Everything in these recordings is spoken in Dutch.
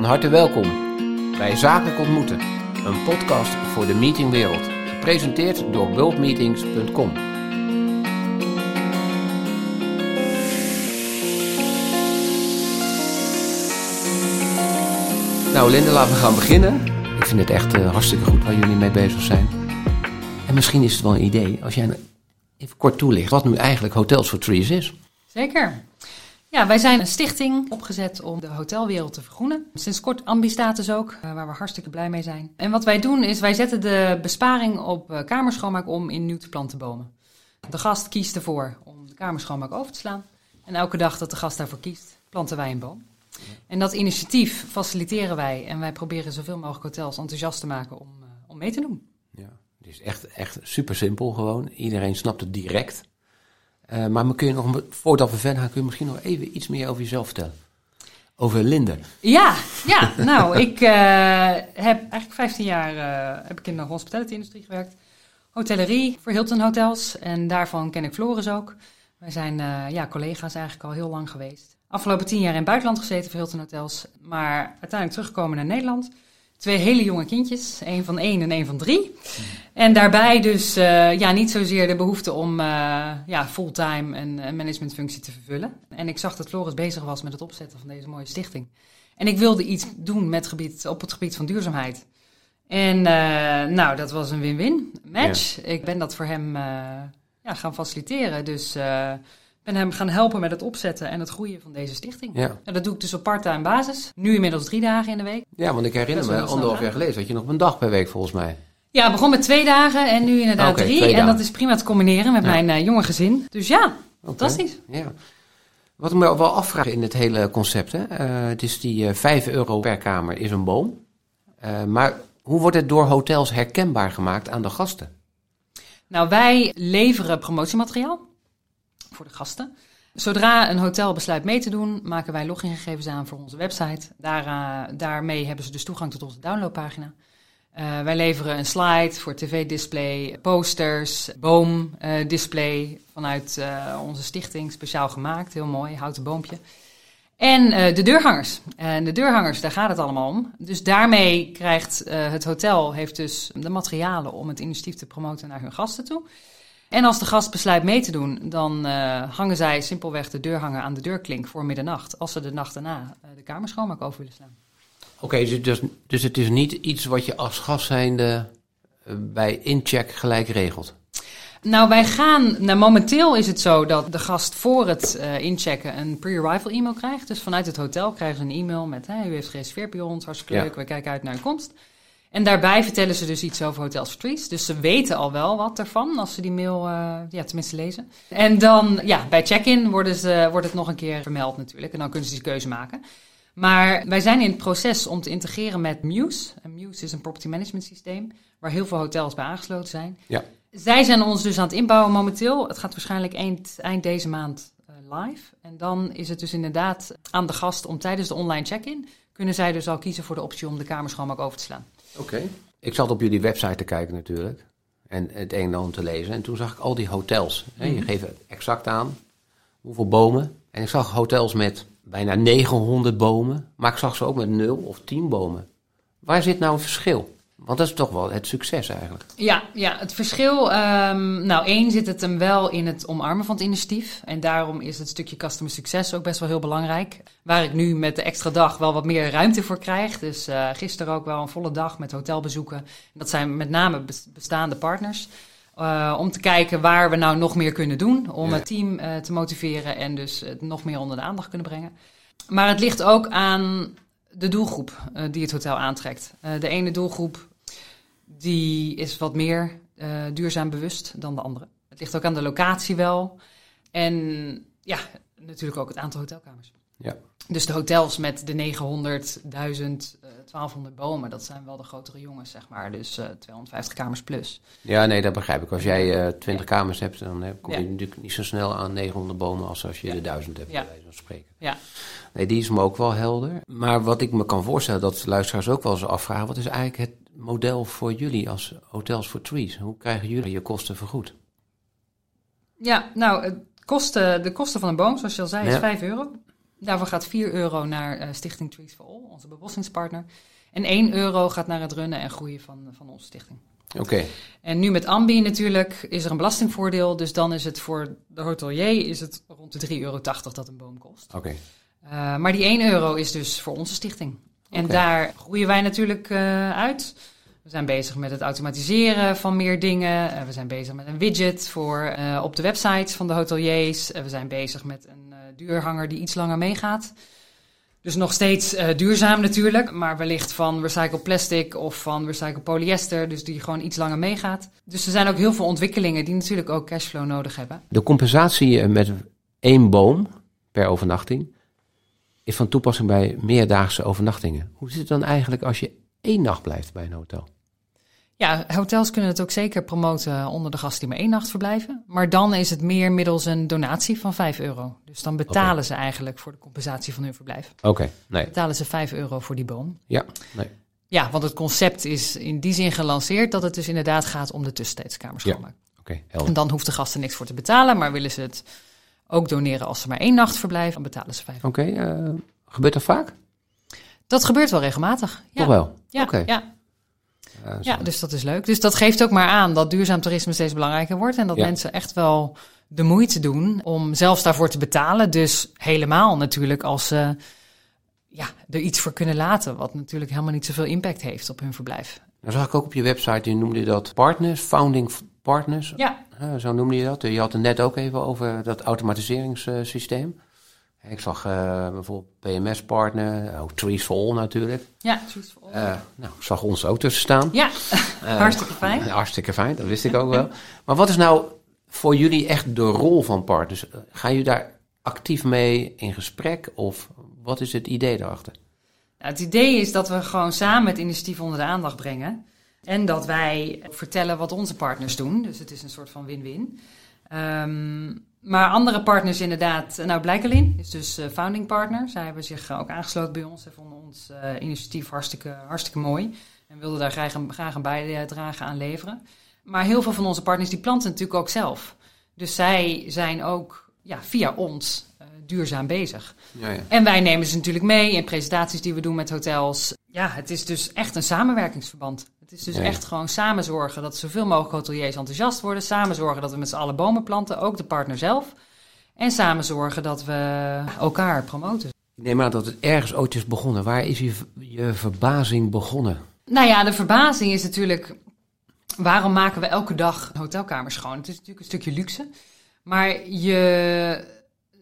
Van harte welkom bij Zakelijk Ontmoeten, een podcast voor de meetingwereld. Gepresenteerd door worldmeetings.com. Nou, Linda, laten we gaan beginnen. Ik vind het echt uh, hartstikke goed waar jullie mee bezig zijn. En misschien is het wel een idee als jij even kort toelicht wat nu eigenlijk Hotels for Trees is. Zeker. Ja, wij zijn een stichting opgezet om de hotelwereld te vergroenen. Sinds kort ambi-status ook, eh, waar we hartstikke blij mee zijn. En wat wij doen is, wij zetten de besparing op eh, kamerschoonmaak om in nieuw te planten bomen. De gast kiest ervoor om de kamerschoonmaak over te slaan. En elke dag dat de gast daarvoor kiest, planten wij een boom. En dat initiatief faciliteren wij en wij proberen zoveel mogelijk hotels enthousiast te maken om, uh, om mee te doen. Ja, het is echt, echt super simpel gewoon. Iedereen snapt het direct. Uh, maar kun je nog, voordat we verder gaan, kun je misschien nog even iets meer over jezelf vertellen? Over Linde. Ja, ja. nou, ik uh, heb eigenlijk 15 jaar uh, heb ik in de hospitality-industrie gewerkt. Hotellerie voor Hilton Hotels. En daarvan ken ik Floris ook. Wij zijn ja, collega's eigenlijk al heel lang geweest. Afgelopen tien jaar in het buitenland gezeten voor Hilton Hotels. Maar uiteindelijk teruggekomen naar Nederland. Twee hele jonge kindjes, één van één en één van drie. En daarbij dus uh, ja, niet zozeer de behoefte om uh, ja, fulltime een, een managementfunctie te vervullen. En ik zag dat Floris bezig was met het opzetten van deze mooie stichting. En ik wilde iets doen met gebied, op het gebied van duurzaamheid. En uh, nou, dat was een win-win match. Ja. Ik ben dat voor hem ja, gaan faciliteren. Dus ben hem gaan helpen met het opzetten en het groeien van deze stichting. Ja. En dat doe ik dus op part-time basis. Nu inmiddels drie dagen in de week. Ja, want ik herinner me, anderhalf jaar geleden had je nog een dag per week volgens mij. Ja, het begon met twee dagen en nu inderdaad okay, drie. En dat is prima te combineren met ja. mijn uh, jonge gezin. Dus ja, okay. fantastisch. Ja. Wat ik me wel afvraag in het hele concept, hè? Uh, het is die uh, 5 euro per kamer is een boom. Maar hoe wordt het door hotels herkenbaar gemaakt aan de gasten? Nou, wij leveren promotiemateriaal voor de gasten. Zodra een hotel besluit mee te doen, maken wij logingegevens aan voor onze website. Daar, daarmee hebben ze dus toegang tot onze downloadpagina. Uh, wij leveren een slide voor tv-display, posters, boomdisplay vanuit uh, onze stichting, speciaal gemaakt, heel mooi, houten boompje. En de deurhangers. En de deurhangers, daar gaat het allemaal om. Dus daarmee krijgt het hotel heeft dus de materialen om het initiatief te promoten naar hun gasten toe. En als de gast besluit mee te doen, dan hangen zij simpelweg de deurhanger aan de deurklink voor middernacht. Als ze de nacht daarna de kamer schoonmaak over willen slaan. Oké, okay, dus, dus het is niet iets wat je als gast zijnde uh, bij incheck gelijk regelt? Nou, wij gaan. Nou, momenteel is het zo dat de gast voor het uh, inchecken een pre-arrival e-mail krijgt. Dus vanuit het hotel krijgen ze een e-mail met: hey, U heeft gereserveerd bij ons, hartstikke leuk, ja. we kijken uit naar uw komst. En daarbij vertellen ze dus iets over Hotels for Trees. Dus ze weten al wel wat ervan als ze die mail uh, ja, tenminste lezen. En dan ja, bij check-in wordt het nog een keer vermeld natuurlijk. En dan kunnen ze die keuze maken. Maar wij zijn in het proces om te integreren met Muse. En Muse is een property management systeem waar heel veel hotels bij aangesloten zijn. Ja. Zij zijn ons dus aan het inbouwen momenteel. Het gaat waarschijnlijk eind, eind deze maand uh, live. En dan is het dus inderdaad aan de gast om tijdens de online check-in... kunnen zij dus al kiezen voor de optie om de kamer schoonmaak over te slaan. Oké. Ik zat op jullie website te kijken natuurlijk. En het een en ander te lezen. En toen zag ik al die hotels. Mm -hmm. Je geeft exact aan hoeveel bomen. En ik zag hotels met bijna 900 bomen. Maar ik zag ze ook met 0 of 10 bomen. Waar zit nou een verschil? Want dat is toch wel het succes eigenlijk. Ja, ja het verschil. Um, nou, één zit het hem wel in het omarmen van het initiatief. En daarom is het stukje customer succes ook best wel heel belangrijk. Waar ik nu met de extra dag wel wat meer ruimte voor krijg. Dus uh, gisteren ook wel een volle dag met hotelbezoeken. Dat zijn met name bestaande partners. Uh, om te kijken waar we nou nog meer kunnen doen. Om ja. het team uh, te motiveren en dus het nog meer onder de aandacht kunnen brengen. Maar het ligt ook aan de doelgroep uh, die het hotel aantrekt. de ene doelgroep die is wat meer duurzaam bewust dan de andere. Het ligt ook aan de locatie wel. En ja, natuurlijk ook het aantal hotelkamers. Ja. Dus de hotels met de 900, 1000, uh, 1200 bomen, dat zijn wel de grotere jongens, zeg maar. Dus uh, 250 kamers plus. Ja, nee, dat begrijp ik. Als jij uh, 20 kamers hebt, dan heb, kom je ja. natuurlijk niet zo snel aan 900 bomen als als je ja. de 1000 hebt, bij wijze van spreken. Ja. Nee, die is me ook wel helder. Maar wat ik me kan voorstellen, dat luisteraars ook wel eens afvragen, wat is eigenlijk het model voor jullie als Hotels for Trees? Hoe krijgen jullie je kosten vergoed? Ja, nou, het kosten, de kosten van een boom, zoals je al zei, is ja. 5 euro. Daarvoor gaat 4 euro naar uh, Stichting Trees for All, onze bebossingspartner. En 1 euro gaat naar het runnen en groeien van, van onze stichting. Oké. En nu met Ambi natuurlijk is er een belastingvoordeel. Dus dan is het voor de hotelier is het rond de 3,80 euro dat een boom kost. Oké. Uh, maar die 1 euro is dus voor onze stichting. En daar groeien wij natuurlijk uh, uit. We zijn bezig met het automatiseren van meer dingen. Uh, we zijn bezig met een widget voor op de websites van de hoteliers. we zijn bezig met een duurhanger die iets langer meegaat. Dus nog steeds uh, duurzaam natuurlijk, maar wellicht van recycled plastic of van recycled polyester, dus die gewoon iets langer meegaat. Dus er zijn ook heel veel ontwikkelingen die natuurlijk ook cashflow nodig hebben. De compensatie met één boom per overnachting is van toepassing bij meerdaagse overnachtingen. Hoe zit het dan eigenlijk als je één nacht blijft bij een hotel? Ja, hotels kunnen het ook zeker promoten onder de gasten die maar één nacht verblijven. Maar dan is het meer middels een donatie van 5 euro. Dus dan betalen okay. ze eigenlijk voor de compensatie van hun verblijf. Oké, okay, nee. Betalen ze 5 euro voor die boom. Ja, nee. Ja, want het concept is in die zin gelanceerd dat het dus inderdaad gaat om de tussentijdskamer schoonmaken. Ja. Oké, okay, En dan hoeft de gasten niks voor te betalen, maar willen ze het ook doneren als ze maar één nacht verblijven, dan betalen ze 5 euro. Oké, uh, gebeurt dat vaak? Dat gebeurt wel regelmatig. Ja. Toch wel? Ja, okay. Ja. Ja, dus dat is leuk. Dus dat geeft ook maar aan dat duurzaam toerisme steeds belangrijker wordt. En dat ja. mensen echt wel de moeite doen om zelfs daarvoor te betalen. Dus helemaal natuurlijk als ze ja, er iets voor kunnen laten. Wat natuurlijk helemaal niet zoveel impact heeft op hun verblijf. Nou zag ik ook op je website, je noemde dat partners, founding partners. Ja. Zo noemde je dat. Je had het net ook even over dat automatiseringssysteem. Ik zag uh, bijvoorbeeld PMS-partner, ook Trees for All natuurlijk. Ja, Trees for All. Uh, nou, ik zag ons ook tussen staan. Ja, uh, hartstikke fijn. hartstikke fijn, dat wist ik ook wel. Maar wat is nou voor jullie echt de rol van partners? Gaan jullie daar actief mee in gesprek of wat is het idee daarachter? Nou, het idee is dat we gewoon samen het initiatief onder de aandacht brengen. En dat wij vertellen wat onze partners doen. Dus het is een soort van win-win. Um, maar andere partners inderdaad, nou Blijkelin is dus uh, founding partner. Zij hebben zich uh, ook aangesloten bij ons. Zij vonden ons initiatief hartstikke, hartstikke mooi. En wilden daar graag een, graag een bijdrage aan leveren. Maar heel veel van onze partners die planten natuurlijk ook zelf. Dus zij zijn ook ja, via ons duurzaam bezig. Ja, ja. En wij nemen ze natuurlijk mee in presentaties die we doen met hotels. Ja, het is dus echt een samenwerkingsverband. Het is dus Ja. echt gewoon samen zorgen dat zoveel mogelijk hoteliers enthousiast worden. Samen zorgen dat we met z'n allen bomen planten, ook de partner zelf. En samen zorgen dat we elkaar promoten. Ik neem aan dat het ergens ooit is begonnen. Waar is je, je verbazing begonnen? Nou ja, de verbazing is natuurlijk... Waarom maken we elke dag hotelkamers schoon? Het is natuurlijk een stukje luxe. Maar je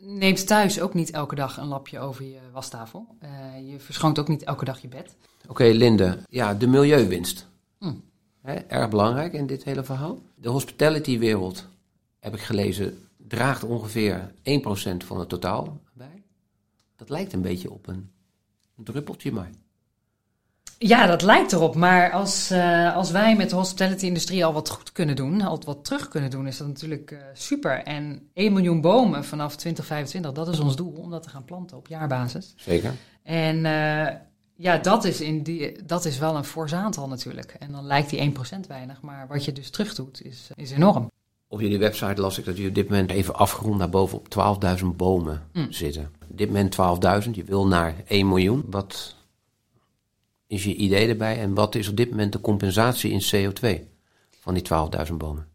neemt thuis ook niet elke dag een lapje over je wastafel. Uh, je verschoont ook niet elke dag je bed. Oké, Linde. Ja, de milieuwinst. Hm. Hè, erg belangrijk in dit hele verhaal. De hospitality-wereld, heb ik gelezen, draagt ongeveer 1% van het totaal bij. Dat lijkt een beetje op een druppeltje, maar... Ja, dat lijkt erop. Maar als, uh, als wij met de hospitality-industrie al wat goed kunnen doen, al wat terug kunnen doen, is dat natuurlijk uh, super. En 1 miljoen bomen vanaf 2025, dat is ons doel om dat te gaan planten op jaarbasis. Zeker. En uh, ja, dat is, in die, dat is wel een fors aantal natuurlijk. En dan lijkt die 1% weinig, maar wat je dus terug doet, is, is enorm. Op jullie website las ik dat jullie op dit moment even afgerond naar boven op 12.000 bomen Mm. zitten. Op dit moment 12.000, je wil naar 1 miljoen. Wat is je idee erbij en wat is op dit moment de compensatie in CO2 van die 12.000 bomen?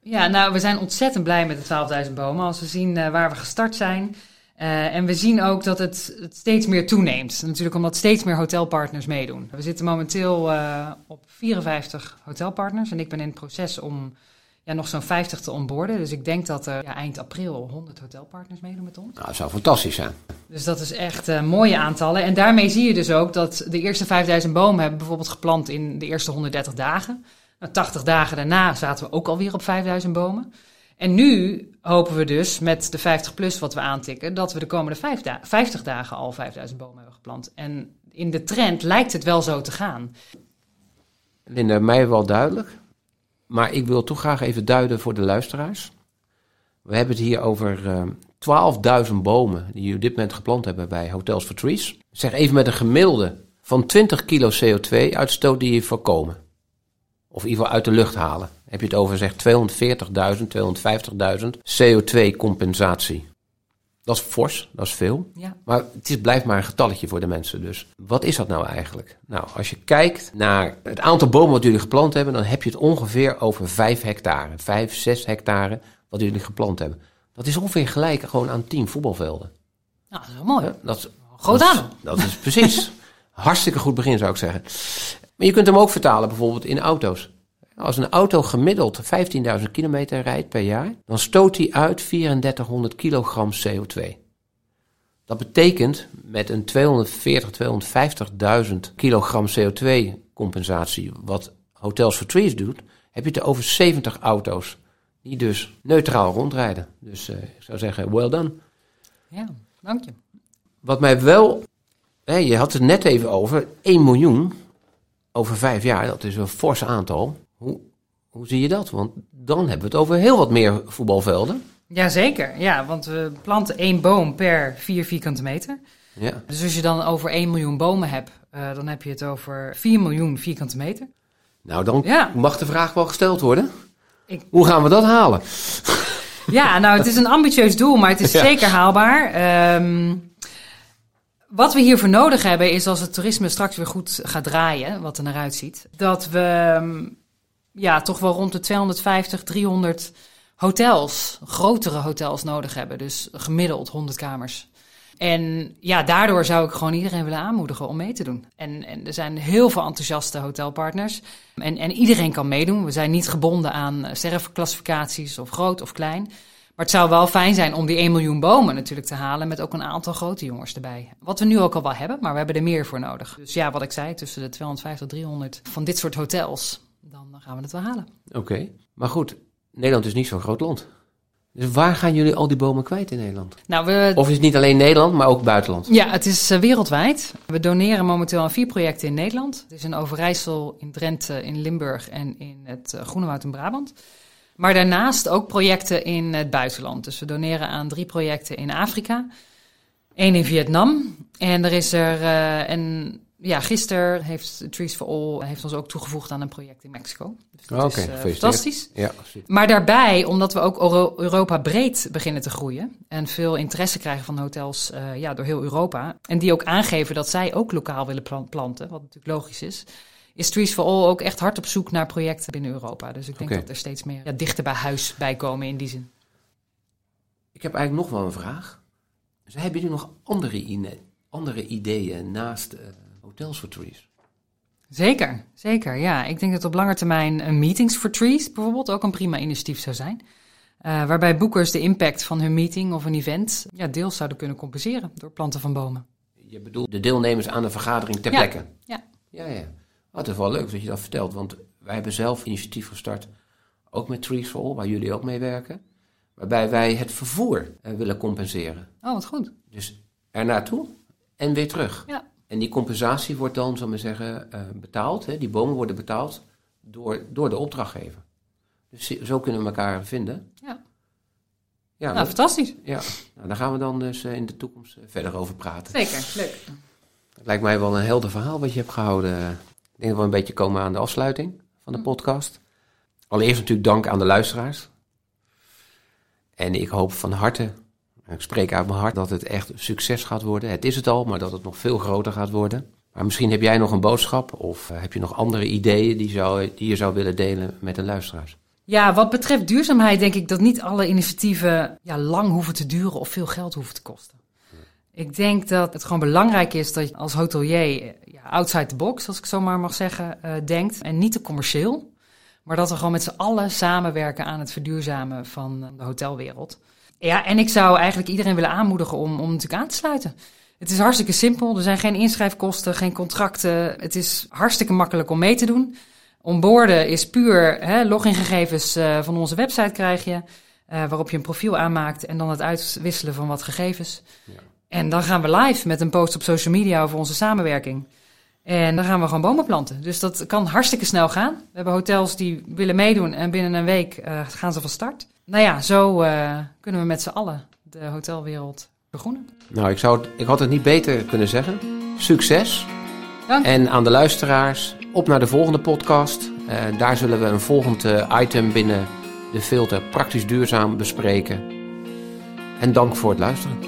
Ja, nou, we zijn ontzettend blij met de 12.000 bomen. Als we zien uh, waar we gestart zijn. Uh, en we zien ook dat het, steeds meer toeneemt. Natuurlijk omdat steeds meer hotelpartners meedoen. We zitten momenteel uh, op 54 hotelpartners. En ik ben in het proces om ja, nog zo'n 50 te onboorden. Dus ik denk dat er ja, eind april 100 hotelpartners meedoen met ons. Nou, dat zou fantastisch zijn. Dus dat is echt uh, mooie aantallen. En daarmee zie je dus ook dat de eerste 5000 bomen hebben bijvoorbeeld geplant in de eerste 130 dagen. Nou, 80 dagen daarna zaten we ook alweer op 5000 bomen. En nu hopen we dus met de 50 plus wat we aantikken, dat we de komende da 50 dagen al 5000 bomen hebben geplant. En in de trend lijkt het wel zo te gaan. Linda, mij wel duidelijk. Maar ik wil toch graag even duiden voor de luisteraars. We hebben het hier over uh, 12.000 bomen die je op dit moment geplant hebben bij Hotels for Trees. Zeg even met een gemiddelde van 20 kilo CO2-uitstoot die je voorkomen. Of in ieder geval uit de lucht halen. Heb je het over zeg 240.000, 250.000 CO2-compensatie. Dat is fors, dat is veel. Ja. Maar het is, blijft maar een getalletje voor de mensen. Dus wat is dat nou eigenlijk? Nou, als je kijkt naar het aantal bomen wat jullie geplant hebben, dan heb je het ongeveer over 5 hectare. 5, 6 hectare wat jullie geplant hebben. Dat is ongeveer gelijk gewoon aan 10 voetbalvelden. Nou, dat is wel mooi. Ja, dat, is- Groot aan. Dat is precies. Hartstikke goed begin zou ik zeggen. Maar je kunt hem ook vertalen bijvoorbeeld in auto's. Als een auto gemiddeld 15.000 kilometer rijdt per jaar, dan stoot hij uit 3400 kilogram CO2. Dat betekent met een 240, 250.000 kilogram CO2 compensatie, wat Hotels for Trees doet, heb je het over 70 auto's die dus neutraal rondrijden. Dus eh, ik zou zeggen, well done. Ja, dank je. Wat mij wel, hè, je had het net even over, 1 miljoen over vijf jaar, dat is een fors aantal. Hoe, hoe zie je dat? Want dan hebben we het over heel wat meer voetbalvelden. Jazeker, ja, want we planten één boom per vier vierkante meter. Ja. Dus als je dan over 1 miljoen bomen hebt, eh, dan heb je het over 4 miljoen vierkante meter. Nou, dan Ja. mag de vraag wel gesteld worden. Ik- Hoe gaan we dat halen? Ja, nou, het is een ambitieus doel, maar het is Ja. zeker haalbaar. Ehm, wat we hiervoor nodig hebben is als het toerisme straks weer goed gaat draaien, wat er naar uitziet, dat we ehm, ja, toch wel rond de 250, 300 hotels, grotere hotels nodig hebben. Dus gemiddeld 100 kamers. En ja, daardoor zou ik gewoon iedereen willen aanmoedigen om mee te doen. En, en er zijn heel veel enthousiaste hotelpartners. En, en iedereen kan meedoen. We zijn niet gebonden aan eh, sterrenclassificaties of groot of klein. Maar het zou wel fijn zijn om die 1 miljoen bomen natuurlijk te halen met ook een aantal grote jongens erbij. Wat we nu ook al wel hebben, maar we hebben er meer voor nodig. Dus ja, wat ik zei, tussen de 250 en 300 van dit soort hotels, dan gaan we het wel halen. Oké, maar goed, Nederland is niet zo'n groot land. Dus waar gaan jullie al die bomen kwijt in Nederland? Nou, we, Of is het niet alleen Nederland, maar ook buitenland? Ja, het is eh, wereldwijd. We doneren momenteel aan vier projecten in Nederland. Het is in Overijssel, in Drenthe, in Limburg en in het uh, Groenewoud in Brabant. Maar daarnaast ook projecten in het buitenland. Dus we doneren aan drie projecten in Afrika. Eén in Vietnam. En er is er uh, een... Ja, gisteren heeft Trees for All heeft ons ook toegevoegd aan een project in Mexico. Dus dat Oké, is uh, gefeliciteerd. fantastisch. Ja, absoluut. Maar daarbij, omdat we ook Euro- Europa breed beginnen te groeien en veel interesse krijgen van hotels eh, ja, door heel Europa, en die ook aangeven dat zij ook lokaal willen plan- planten, wat natuurlijk logisch is, is Trees for All ook echt hard op zoek naar projecten binnen Europa. Dus ik denk dat er steeds meer ja, dichter bij huis bij komen in die zin. Ik heb eigenlijk nog wel een vraag. Dus hebben jullie nog andere, andere ideeën naast eh, Hotels for Trees? Zeker, zeker. Ja, ik denk dat op lange termijn een Meetings for Trees bijvoorbeeld ook een prima initiatief zou zijn. Eh, waarbij boekers de impact van hun meeting of een event ja, deels zouden kunnen compenseren door planten van bomen. Je bedoelt de deelnemers aan de vergadering ter Ja, plekke? ja. Ja, ja. Oh, het is wel leuk dat je dat vertelt, want wij hebben zelf initiatief gestart, ook met Trees for All, waar jullie ook mee werken, waarbij wij het vervoer eh, willen compenseren. Oh, wat goed. Dus er naartoe en weer terug. Ja. En die compensatie wordt dan, zal ik maar zeggen, eh, betaald. Hè? Die bomen worden betaald door, door de opdrachtgever. Dus zo kunnen we elkaar vinden. Ja. Ja, Nou, dat- fantastisch. ja. Nou, daar gaan we dan dus eh, in de toekomst eh, verder over praten. Zeker, leuk. Het lijkt mij wel een helder verhaal wat je hebt gehouden. Ik denk dat we een beetje komen aan de afsluiting van de podcast. Allereerst natuurlijk dank aan de luisteraars. En ik hoop van harte, ik spreek uit mijn hart, dat het echt een succes gaat worden. Het is het al, maar dat het nog veel groter gaat worden. Maar misschien heb jij nog een boodschap of eh, heb je nog andere ideeën die, zou, die je zou willen delen met de luisteraars? Ja, wat betreft duurzaamheid denk ik dat niet alle initiatieven ja, lang hoeven te duren of veel geld hoeven te kosten. Ik denk dat het gewoon belangrijk is dat je als hotelier ja, outside the box, als ik zo maar mag zeggen, eh, denkt. En niet te commercieel, maar dat we gewoon met z'n allen samenwerken aan het verduurzamen van eh, de hotelwereld. Ja, en ik zou eigenlijk iedereen willen aanmoedigen om, om natuurlijk aan te sluiten. Het is hartstikke simpel. Er zijn geen inschrijfkosten, geen contracten. Het is hartstikke makkelijk om mee te doen. Onboarden is puur hè, logingegevens eh, van onze website krijg je. eh, waarop je een profiel aanmaakt en dan het uitwisselen van wat gegevens. Ja. En dan gaan we live met een post op social media over onze samenwerking. En dan gaan we gewoon bomen planten. Dus dat kan hartstikke snel gaan. We hebben hotels die willen meedoen en binnen een week eh, gaan ze van start. Nou ja, zo eh, kunnen we met z'n allen de hotelwereld vergroenen. Nou, ik, zou, het- ik had het niet beter kunnen zeggen. Succes! Dank. En aan de luisteraars, op naar de volgende podcast. Eh, daar zullen we een volgend eh, item binnen de filter praktisch duurzaam bespreken. En dank voor het luisteren.